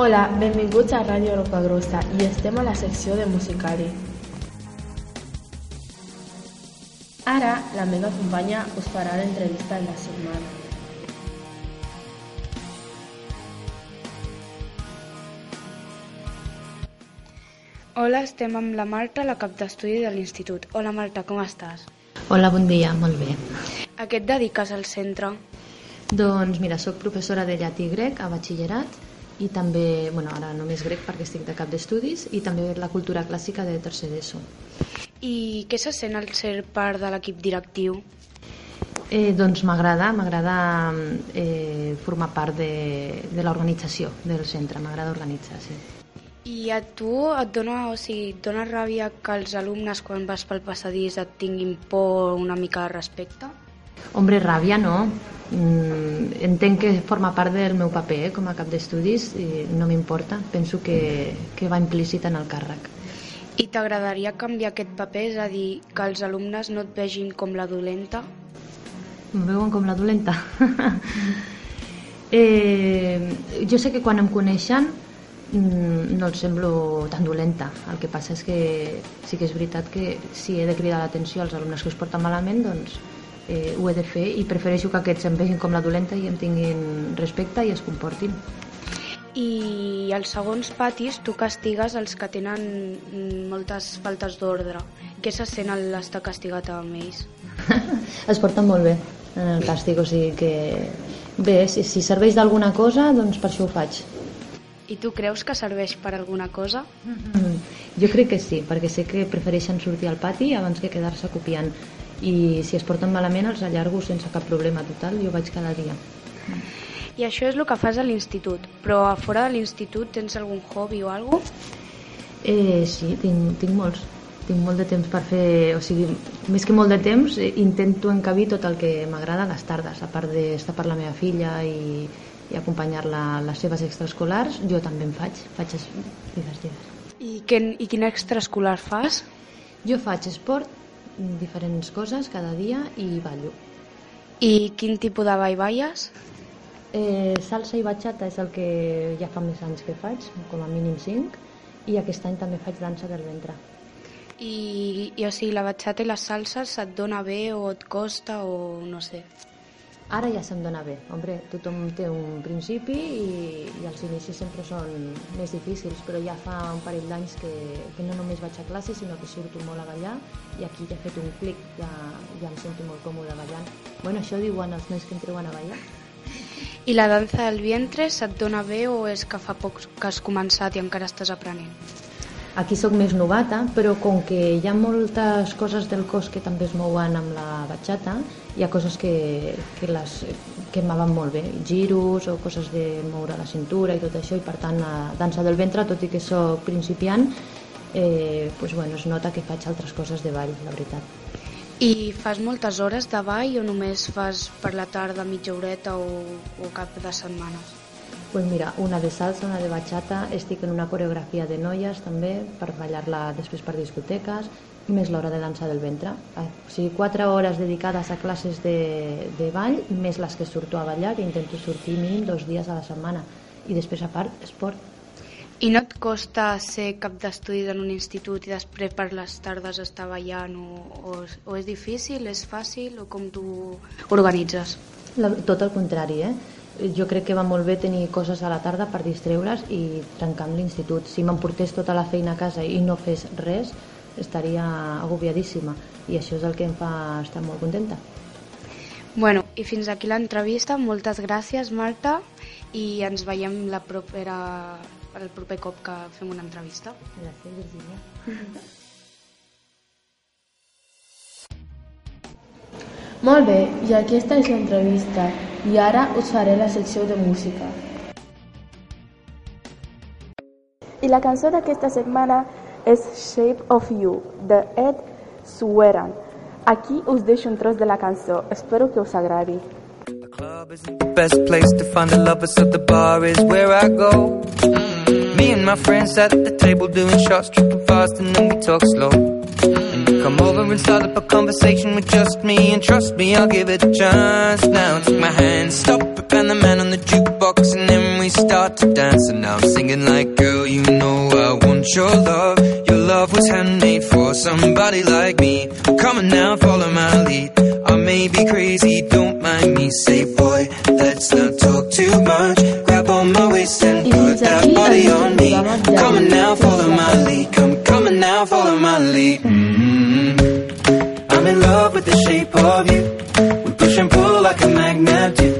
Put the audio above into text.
Hola, benvinguts a Ràdio Rocagrossa i estem a la secció de Musicali. Ara, la meva companya us farà l'entrevista de la setmana. Hola, estem amb la Marta, la cap d'estudi de l'Institut. Hola Marta, com estàs? Hola, bon dia, molt bé. A què et dediques al centre? Doncs mira, sóc professora de llatí i grec a batxillerat i també, bueno, ara només grec perquè estic de cap d'estudis i també la cultura clàssica de tercer d'ESO. I què se sent al ser part de l'equip directiu? Eh, doncs m'agrada, m'agrada eh, formar part de, de l'organització del centre, m'agrada organitzar, sí. I a tu et dona, o sigui, et dona ràbia que els alumnes quan vas pel passadís et tinguin por una mica de respecte? Hombre, ràbia no. Mm, entenc que forma part del meu paper eh, com a cap d'estudis i no m'importa. Penso que, que va implícit en el càrrec. I t'agradaria canviar aquest paper, és a dir, que els alumnes no et vegin com la dolenta? Em veuen com la dolenta? eh, jo sé que quan em coneixen mm, no els semblo tan dolenta. El que passa és que sí que és veritat que si he de cridar l'atenció als alumnes que es porten malament, doncs eh, ho he de fer i prefereixo que aquests em vegin com la dolenta i em tinguin respecte i es comportin. I als segons patis tu castigues els que tenen moltes faltes d'ordre. Què se sent al estar castigat amb ells? es porten molt bé en el càstig, o sigui que bé, si, si serveix d'alguna cosa, doncs per això ho faig. I tu creus que serveix per alguna cosa? Mm, jo crec que sí, perquè sé que prefereixen sortir al pati abans que quedar-se copiant i si es porten malament els allargo sense cap problema total, jo vaig cada dia. I això és el que fas a l'institut, però a fora de l'institut tens algun hobby o alguna cosa? Eh, sí, tinc, tinc molts. Tinc molt de temps per fer... O sigui, més que molt de temps, eh, intento encabir tot el que m'agrada a les tardes, a part d'estar per la meva filla i, i acompanyar-la a les seves extraescolars, jo també en faig, faig es... digues, digues. I, que, I quin extraescolar fas? Jo faig esport, diferents coses cada dia i ballo. I quin tipus de ball balles? Eh, salsa i bachata és el que ja fa més anys que faig, com a mínim 5, i aquest any també faig dansa del ventre. I, i o sigui, la bachata i les salses se't dona bé o et costa o no sé? Ara ja se'm dona bé. Hombre, tothom té un principi i, i els inicis sempre són més difícils, però ja fa un parell d'anys que, que no només vaig a classe, sinó que surto molt a ballar i aquí ja he fet un clic, ja, ja em sento molt còmode ballant. Bueno, això diuen els nois que em treuen a ballar. I la dansa del vientre se't dona bé o és que fa poc que has començat i encara estàs aprenent? Aquí sóc més novata, però com que hi ha moltes coses del cos que també es mouen amb la batxata, hi ha coses que, que, les, que em van molt bé, giros o coses de moure la cintura i tot això, i per tant a dansa del ventre, tot i que sóc principiant, eh, pues, bueno, es nota que faig altres coses de ball, la veritat. I fas moltes hores de ball o només fas per la tarda mitja horeta o, o cap de setmanes? Pues mira, una de salsa, una de bachata, estic en una coreografia de noies també per ballar-la després per discoteques, més l'hora de dansa del ventre. O sigui, quatre hores dedicades a classes de, de ball, més les que surto a ballar, que intento sortir mínim dos dies a la setmana. I després, a part, esport. I no et costa ser cap d'estudis en un institut i després per les tardes estar ballant o, o, o és difícil, és fàcil o com tu organitzes? La, tot el contrari, eh? Jo crec que va molt bé tenir coses a la tarda per distreure's i trencar amb l'institut. Si m'emportés tota la feina a casa i no fes res, estaria agobiadíssima i això és el que em fa estar molt contenta. Bueno, i fins aquí l'entrevista. Moltes gràcies, Marta, i ens veiem la propera per el proper cop que fem una entrevista. Gràcies, Virginia. Molt bé, i aquesta és l'entrevista, i ara us faré la secció de música. I la cançó d'aquesta setmana és Shape of You, de Ed Sheeran. Aquí us deixo un tros de la cançó, espero que us agradi. The club isn't the best place to find the lovers, so the bar is where I go. Me and my friends at the table doing shots, tripping fast, and then we talk slow. Come over and start up a conversation with just me, and trust me, I'll give it a chance. Now take my hand, stop it, and the man on the jukebox, and then we start to dance. And now I'm singing like Girl, you know I want your love. Your love was handmade for somebody like me. Come on now, follow my lead. I may be crazy, don't mind me. Say boy, let's not talk too much. Grab on my waist and put that body on me. Come on now, follow now, follow my lead. Mm-hmm. I'm in love with the shape of you. We push and pull like a magnet do.